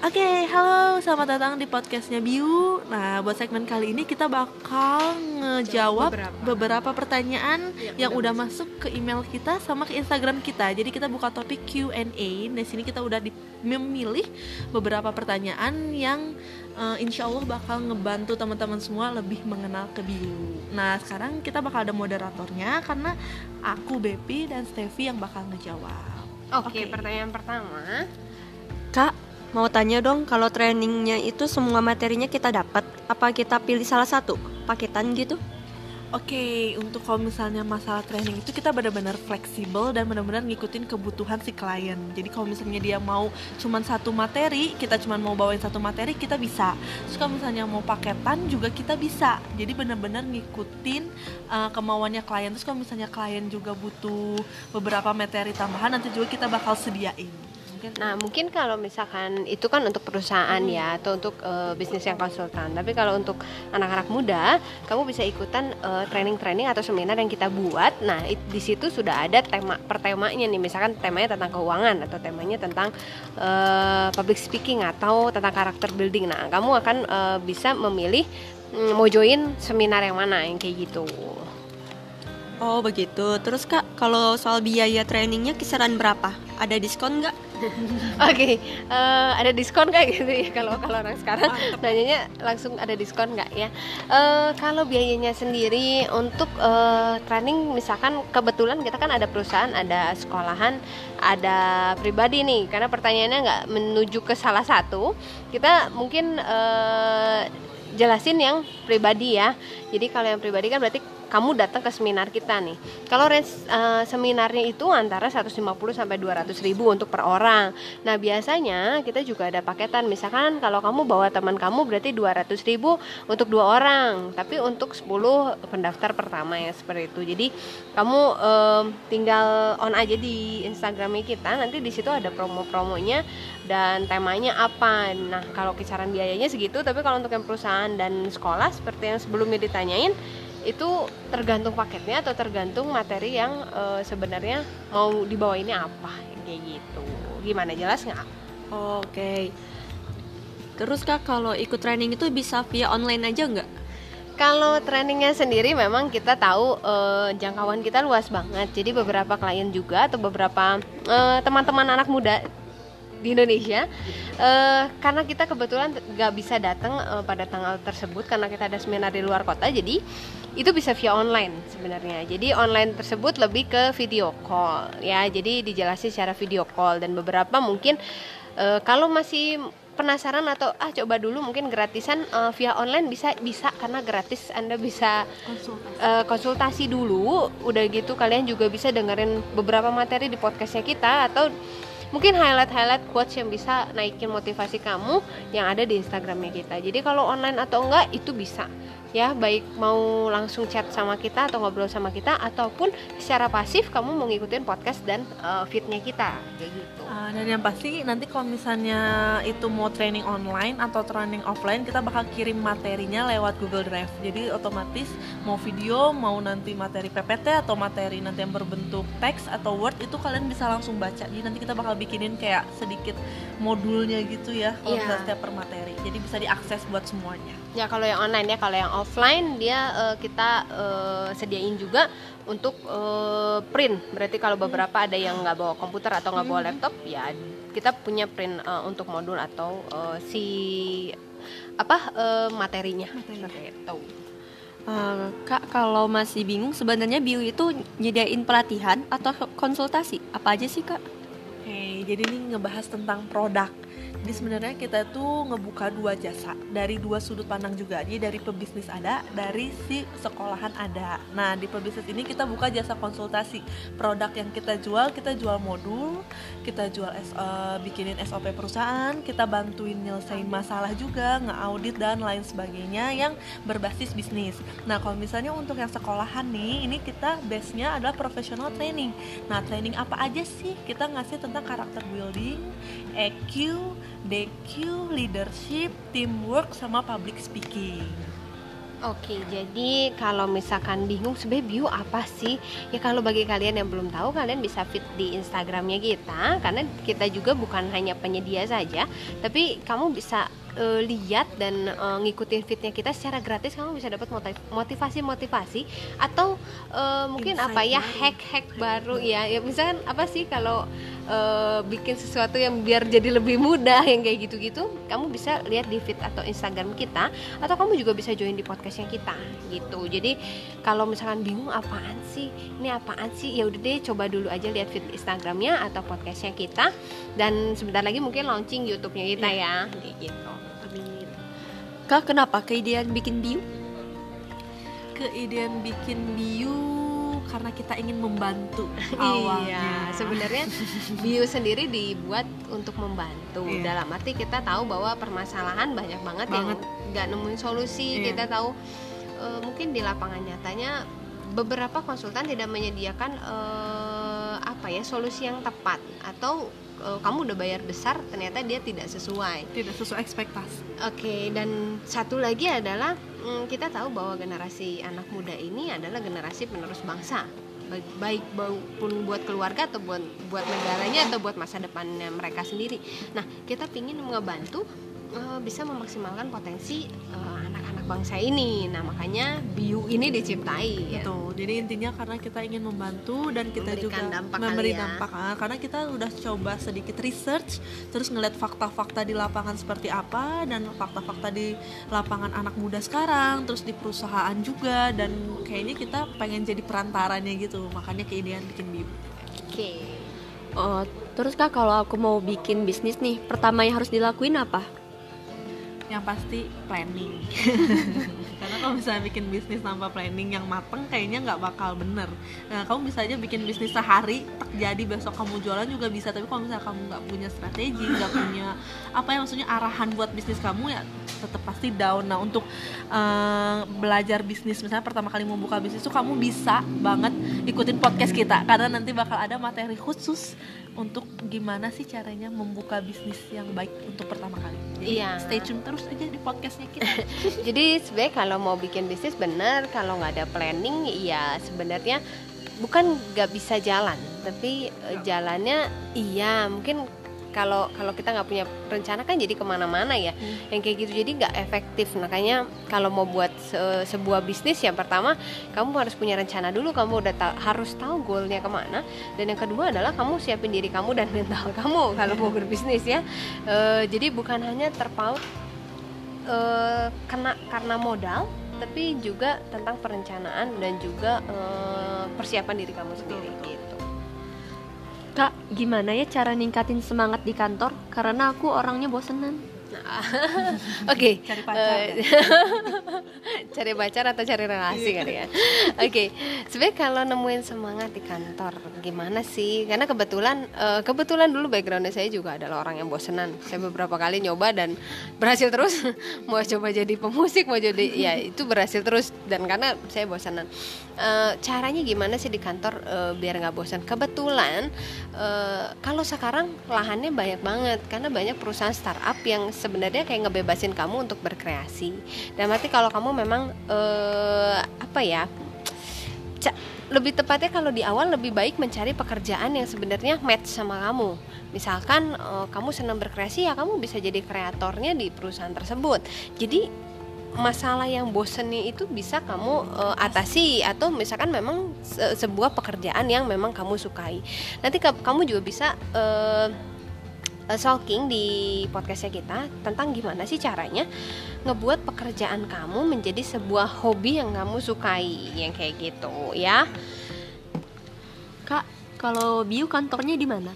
Oke, halo, selamat datang di podcastnya Biu. Nah, buat segmen kali ini kita bakal ngejawab Beberapa. beberapa, pertanyaan Iya, yang udah masuk ke email kita sama ke Instagram kita. Jadi kita buka topik Q&A. Di sini kita udah memilih beberapa pertanyaan yang eh, insya Allah bakal ngebantu teman-teman semua lebih mengenal ke Biu. Nah, sekarang kita bakal ada moderatornya karena aku Bepi dan Steffi yang bakal ngejawab. Oke, pertanyaan pertama. Kak, mau tanya dong kalau trainingnya itu semua materinya kita dapat, apa kita pilih salah satu paketan gitu? Oke, untuk kalau misalnya masalah training itu kita benar-benar fleksibel dan benar-benar ngikutin kebutuhan si klien. Jadi kalau misalnya dia mau cuman satu materi, kita cuman mau bawain satu materi, kita bisa. Terus kalau misalnya mau paketan juga kita bisa. Jadi benar-benar ngikutin uh, kemauannya klien. Terus kalau misalnya klien juga butuh beberapa materi tambahan, nanti juga kita bakal sediain. Mungkin Nah, mungkin kalau misalkan itu kan untuk perusahaan ya atau untuk eh, bisnis yang konsultan. Tapi kalau untuk anak-anak muda, kamu bisa ikutan eh, training-training atau seminar yang kita buat. Nah, it- di situ sudah ada tema per temanya nih. Misalkan temanya tentang keuangan atau temanya tentang eh, public speaking atau tentang karakter building. Nah, kamu akan eh, bisa memilih mm, mau join seminar yang mana yang kayak gitu. Oh begitu. Terus kak, kalau soal biaya trainingnya kisaran berapa? Ada diskon nggak? Oke, eh, ada diskon nggak gitu ya kalau kalau orang sekarang nanyanya langsung ada diskon nggak ya? Eh, kalau biayanya sendiri untuk eh, training misalkan kebetulan kita kan ada perusahaan, ada sekolahan, ada pribadi nih. Karena pertanyaannya nggak menuju ke salah satu, kita mungkin eh, jelasin yang pribadi ya. Jadi kalau yang pribadi kan berarti kamu datang ke seminar kita nih. Kalau eh, seminarnya itu antara 150 sampai 200 ribu untuk per orang. Nah biasanya kita juga ada paketan. Misalkan kalau kamu bawa teman kamu berarti 200 ribu untuk dua orang. Tapi untuk 10 pendaftar pertama ya seperti itu. Jadi kamu em, tinggal on aja di Instagramnya kita. Nanti di situ ada promo-promonya dan temanya apa. Nah kalau kisaran biayanya segitu. Tapi kalau untuk yang perusahaan dan sekolah seperti yang sebelumnya ditanyain itu tergantung paketnya atau tergantung materi yang eh, sebenarnya mau dibawainnya apa kayak gitu gimana jelas nggak Oke. Terus kak, kalau ikut training itu bisa via online aja nggak? kalau trainingnya sendiri memang kita tahu eh, jangkauan kita luas banget jadi beberapa klien juga atau beberapa eh, teman-teman anak muda di Indonesia eh, karena kita kebetulan nggak bisa datang pada tanggal tersebut karena kita ada seminar di luar kota jadi itu bisa via online sebenarnya. Jadi online tersebut lebih ke video call ya. Jadi dijelasin secara video call. Dan beberapa mungkin eh, kalau masih penasaran atau ah coba dulu mungkin gratisan eh, via online bisa bisa. Karena gratis anda bisa konsultasi. eh, konsultasi dulu. Udah gitu kalian juga bisa dengerin beberapa materi di podcastnya kita atau mungkin highlight-highlight quotes yang bisa naikin motivasi kamu yang ada di Instagramnya kita. Jadi kalau online atau enggak itu bisa ya baik mau langsung chat sama kita atau ngobrol sama kita ataupun secara pasif kamu mau ngikutin podcast dan eh, feednya kita kayak gitu. Ah, dan yang pasti nanti kalau misalnya itu mau training online atau training offline kita bakal kirim materinya lewat Google Drive. Jadi otomatis mau video mau nanti materi PPT atau materi nanti yang berbentuk teks atau Word itu kalian bisa langsung baca. Jadi nanti kita bakal bikinin kayak sedikit modulnya gitu ya kalau misalnya setiap per materi. Jadi bisa diakses buat semuanya Ya kalau yang online ya, kalau yang offline dia eh, kita eh, sediain juga untuk eh, print. Berarti kalau beberapa ada yang nggak bawa komputer atau nggak bawa laptop, ya kita punya print eh, untuk modul atau eh, si apa eh, materinya. Itu. Eh, kak, kalau masih bingung sebenarnya Biu itu nyediain pelatihan atau konsultasi? Apa aja sih kak? Oke, jadi ini ngebahas tentang produk. Jadi sebenarnya kita tuh ngebuka dua jasa dari dua sudut pandang juga. Jadi dari pebisnis ada, dari si sekolahan ada. Nah di pebisnis ini kita buka jasa konsultasi. Produk yang kita jual, kita jual modul, kita jual eh, bikinin SOP perusahaan, kita bantuin nyelesain masalah juga, nge-audit dan lain sebagainya yang berbasis bisnis. Nah kalau misalnya untuk yang sekolahan nih, ini kita base-nya adalah professional training. Nah, training apa aja sih? Kita ngasih tentang karakter building, EQ, DQ, leadership, teamwork, sama public speaking. Oke, jadi kalau misalkan bingung sebenarnya bio apa sih? Ya kalau bagi kalian yang belum tahu, kalian bisa fit di Instagramnya kita, karena kita juga bukan hanya penyedia saja, tapi kamu bisa uh, lihat dan uh, ngikutin fitnya kita secara gratis kamu bisa dapat motivasi-motivasi atau uh, mungkin Insight apa ya hack-hack baru ya ya misalkan apa sih kalau uh, bikin sesuatu yang biar jadi lebih mudah yang kayak gitu-gitu kamu bisa lihat di feed atau Instagram kita atau kamu juga bisa join di podcastnya kita gitu. Jadi kalau misalkan bingung apaan sih? Ini apaan sih? Ya udah deh coba dulu aja lihat feed Instagramnya atau podcastnya kita. Dan sebentar lagi mungkin launching YouTube-nya kita yeah. ya gitu. Kak, kenapa? Keidean bikin bio? Keidean bikin bio karena kita ingin membantu awalnya. Iya, sebenarnya bio sendiri dibuat untuk membantu. Iya. Dalam arti kita tahu bahwa permasalahan banyak banget, banget. yang nggak nemuin solusi. Iya. Kita tahu uh, mungkin di lapangan nyatanya beberapa konsultan tidak menyediakan uh, apa ya solusi yang tepat atau uh, kamu udah bayar besar ternyata dia tidak sesuai. Tidak sesuai ekspektasi. Oke okay, dan satu lagi adalah um, kita tahu bahwa generasi anak muda ini adalah generasi penerus bangsa. Baik, maupun buat keluarga atau buat buat negaranya atau buat masa depannya mereka sendiri. Nah kita ingin ngebantu uh, bisa memaksimalkan potensi uh, anak-anak bangsa ini. Nah, makanya Biu ini diciptai ya. Betul. Jadi intinya karena kita ingin membantu dan kita Memberikan juga dampak memberi ya. dampak ah, karena kita udah coba sedikit research terus ngeliat fakta-fakta di lapangan seperti apa dan fakta-fakta di lapangan anak muda sekarang, terus di perusahaan juga dan kayaknya kita pengen jadi perantaranya gitu. Makanya keidean bikin Biu. Oke. Okay. Oh, terus kak kalau aku mau bikin bisnis nih, pertama yang harus dilakuin apa? Yang pasti planning. Karena kalau misalnya bikin bisnis tanpa planning yang mateng kayaknya nggak bakal bener. Nah kamu bisa aja bikin bisnis sehari terjadi besok kamu jualan juga bisa. Tapi kalau misalnya kamu nggak punya strategi nggak punya apa ya maksudnya arahan buat bisnis kamu ya tetap pasti down nah untuk uh, belajar bisnis misalnya pertama kali mau buka bisnis itu kamu bisa banget ikutin podcast kita karena nanti bakal ada materi khusus untuk gimana sih caranya membuka bisnis yang baik untuk pertama kali. Jadi iya. stay tune terus aja di podcastnya kita. Jadi sebenarnya kalau mau bikin bisnis benar, kalau nggak ada planning, ya sebenarnya bukan nggak bisa jalan, tapi ya. jalannya iya mungkin kalau kalau kita nggak punya rencana kan jadi ke mana-mana ya. Hmm. yang kayak gitu jadi nggak efektif. Makanya kalau mau buat se sebuah bisnis yang pertama kamu harus punya rencana dulu. Kamu udah ta harus tahu goalnya ke mana. Dan yang kedua adalah kamu siapin diri kamu dan mental kamu kalau mau berbisnis ya. E, jadi bukan hanya terpaut e, kena karena modal tapi juga tentang perencanaan dan juga e, persiapan diri kamu sendiri gitu Kak, gimana ya cara ningkatin semangat di kantor? Karena aku orangnya bosenan. Oke. Cari pacar. Uh, cari pacar atau cari relasi kan ya. Oke. Okay. Sebenarnya kalau nemuin semangat di kantor gimana sih? Karena kebetulan uh, kebetulan dulu backgroundnya saya juga adalah orang yang bosenan. Saya beberapa kali nyoba dan berhasil terus. mau coba jadi pemusik, mau jadi ya itu berhasil terus dan karena saya bosenan. Uh, caranya gimana sih di kantor uh, biar nggak bosan? Kebetulan uh, kalau sekarang lahannya banyak banget karena banyak perusahaan startup yang sebenarnya kayak ngebebasin kamu untuk berkreasi dan berarti kalau kamu memang uh, apa ya lebih tepatnya kalau di awal lebih baik mencari pekerjaan yang sebenarnya match sama kamu. Misalkan uh, kamu senang berkreasi ya kamu bisa jadi kreatornya di perusahaan tersebut. Jadi masalah yang bosennya itu bisa kamu uh, atasi atau misalkan memang se sebuah pekerjaan yang memang kamu sukai. Nanti kamu juga bisa uh, uh, stalking di podcastnya kita tentang gimana sih caranya ngebuat pekerjaan kamu menjadi sebuah hobi yang kamu sukai yang kayak gitu ya kak kalau Biu kantornya di mana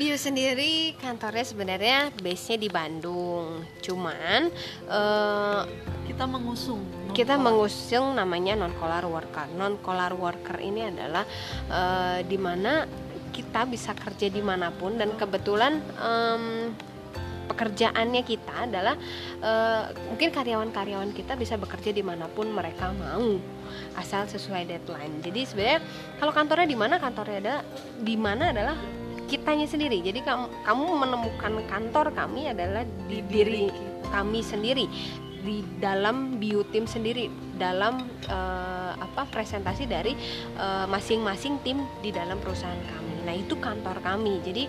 Biu sendiri kantornya sebenarnya base-nya di Bandung. Cuman uh, kita mengusung kita mengusung namanya non collar worker. Non collar worker ini adalah uh, di mana kita bisa kerja di mana pun dan kebetulan um, pekerjaannya kita adalah uh, mungkin karyawan-karyawan kita bisa bekerja di mana pun mereka mau asal sesuai deadline. Jadi sebenarnya kalau kantornya di mana? Kantornya ada di mana adalah kitanya sendiri jadi kamu kamu menemukan kantor kami adalah di diri kami sendiri di dalam bio tim sendiri dalam uh, apa presentasi dari uh, masing-masing tim di dalam perusahaan kami. Nah, itu kantor kami. Jadi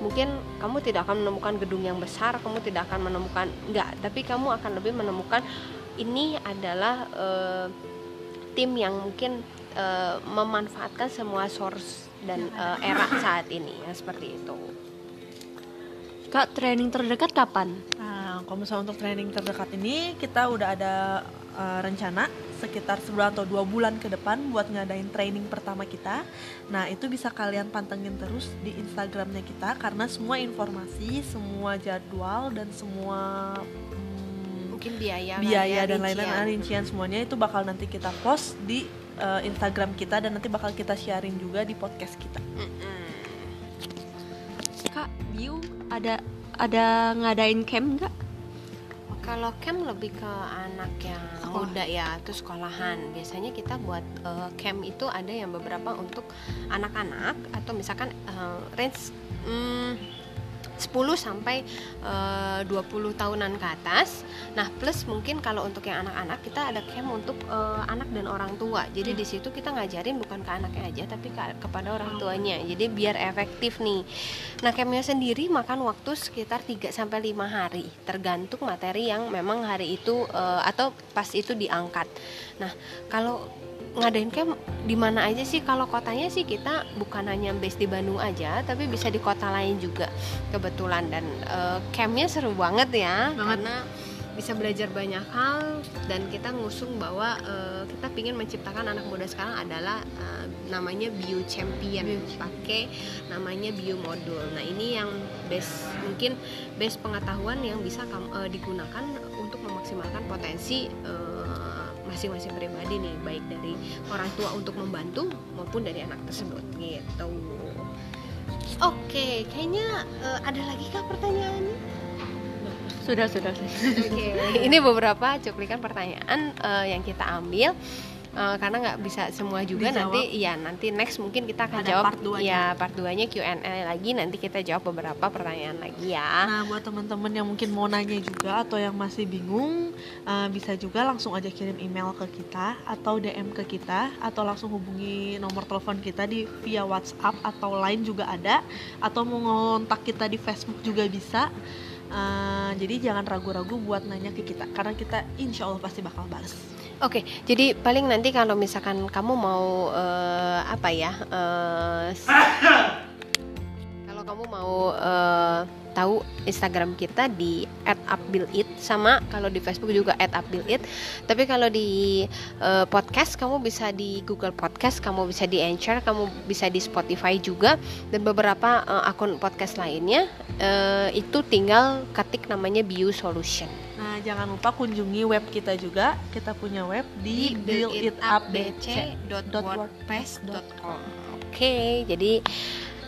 mungkin kamu tidak akan menemukan gedung yang besar, kamu tidak akan menemukan enggak, tapi kamu akan lebih menemukan ini adalah uh, tim yang mungkin uh, memanfaatkan semua source dan uh, era saat ini ya seperti itu. Kak, training terdekat kapan? Nah, kalau misalnya untuk training terdekat ini kita udah ada uh, rencana sekitar sebulan atau dua bulan ke depan buat ngadain training pertama kita. Nah itu bisa kalian pantengin terus di Instagramnya kita karena semua informasi, semua jadwal dan semua hmm, mungkin biaya, biaya dan lain-lain rincian semuanya itu bakal nanti kita post di uh, Instagram kita dan nanti bakal kita sharing juga di podcast kita. Mm -mm. Kak, Biu ada ada ngadain camp nggak? Kalau camp lebih ke anak yang Sekolah. muda ya, itu sekolahan. Biasanya kita buat uh, camp itu ada yang beberapa untuk anak-anak atau misalkan uh, range um, 10 sampai eh, uh, 20 tahunan ke atas. Nah, plus mungkin kalau untuk yang anak-anak kita ada camp untuk uh, anak dan orang tua. Jadi di situ kita ngajarin bukan ke anaknya aja tapi ke, kepada orang tuanya. Jadi biar efektif nih. Nah, campnya sendiri makan waktu sekitar 3 sampai 5 hari, tergantung materi yang memang hari itu uh, atau pas itu diangkat. Nah, kalau ngadain camp di mana aja sih? Kalau kotanya sih kita bukan hanya base di Bandung aja tapi bisa di kota lain juga kebetulan. Dan uh, campnya seru banget ya banget. karena bisa belajar banyak hal dan kita ngusung bahwa uh, kita ingin menciptakan anak muda sekarang adalah uh, namanya bio champion. Pakai namanya bio modul. Nah ini yang base mungkin base pengetahuan yang bisa uh, digunakan untuk memaksimalkan potensi uh, masing-masing pribadi nih baik dari orang tua untuk membantu maupun dari anak tersebut gitu. Oke kayaknya uh, ada lagi kah pertanyaannya? Sudah sudah. Oke. Okay. ini beberapa cuplikan pertanyaan uh, yang kita ambil uh, karena nggak bisa semua juga Dijawab. nanti ya nanti next mungkin kita akan Ada jawab part ya part 2 nya Q&A lagi nanti kita jawab beberapa pertanyaan lagi ya nah buat teman-teman yang mungkin mau nanya juga atau yang masih bingung uh, bisa juga langsung aja kirim email ke kita atau DM ke kita atau langsung hubungi nomor telepon kita di via WhatsApp atau lain juga ada atau mau ngontak kita di Facebook juga bisa Uh, jadi jangan ragu-ragu buat nanya ke kita karena kita insya Allah pasti bakal balas. Oke, jadi paling nanti kalau misalkan kamu mau uh, apa ya, uh, kalau kamu mau uh, tahu Instagram kita di @upbuildit sama kalau di Facebook juga @upbuildit. Tapi kalau di uh, podcast kamu bisa di Google Podcast, kamu bisa di Anchor, kamu bisa di Spotify juga dan beberapa uh, akun podcast lainnya uh, itu tinggal ketik namanya Bio Solution. Jangan lupa kunjungi web kita juga. Kita punya web di builditupbc.wordpress.com. Oke, okay, jadi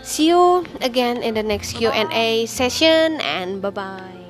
see you again in the next Q&A session and bye-bye.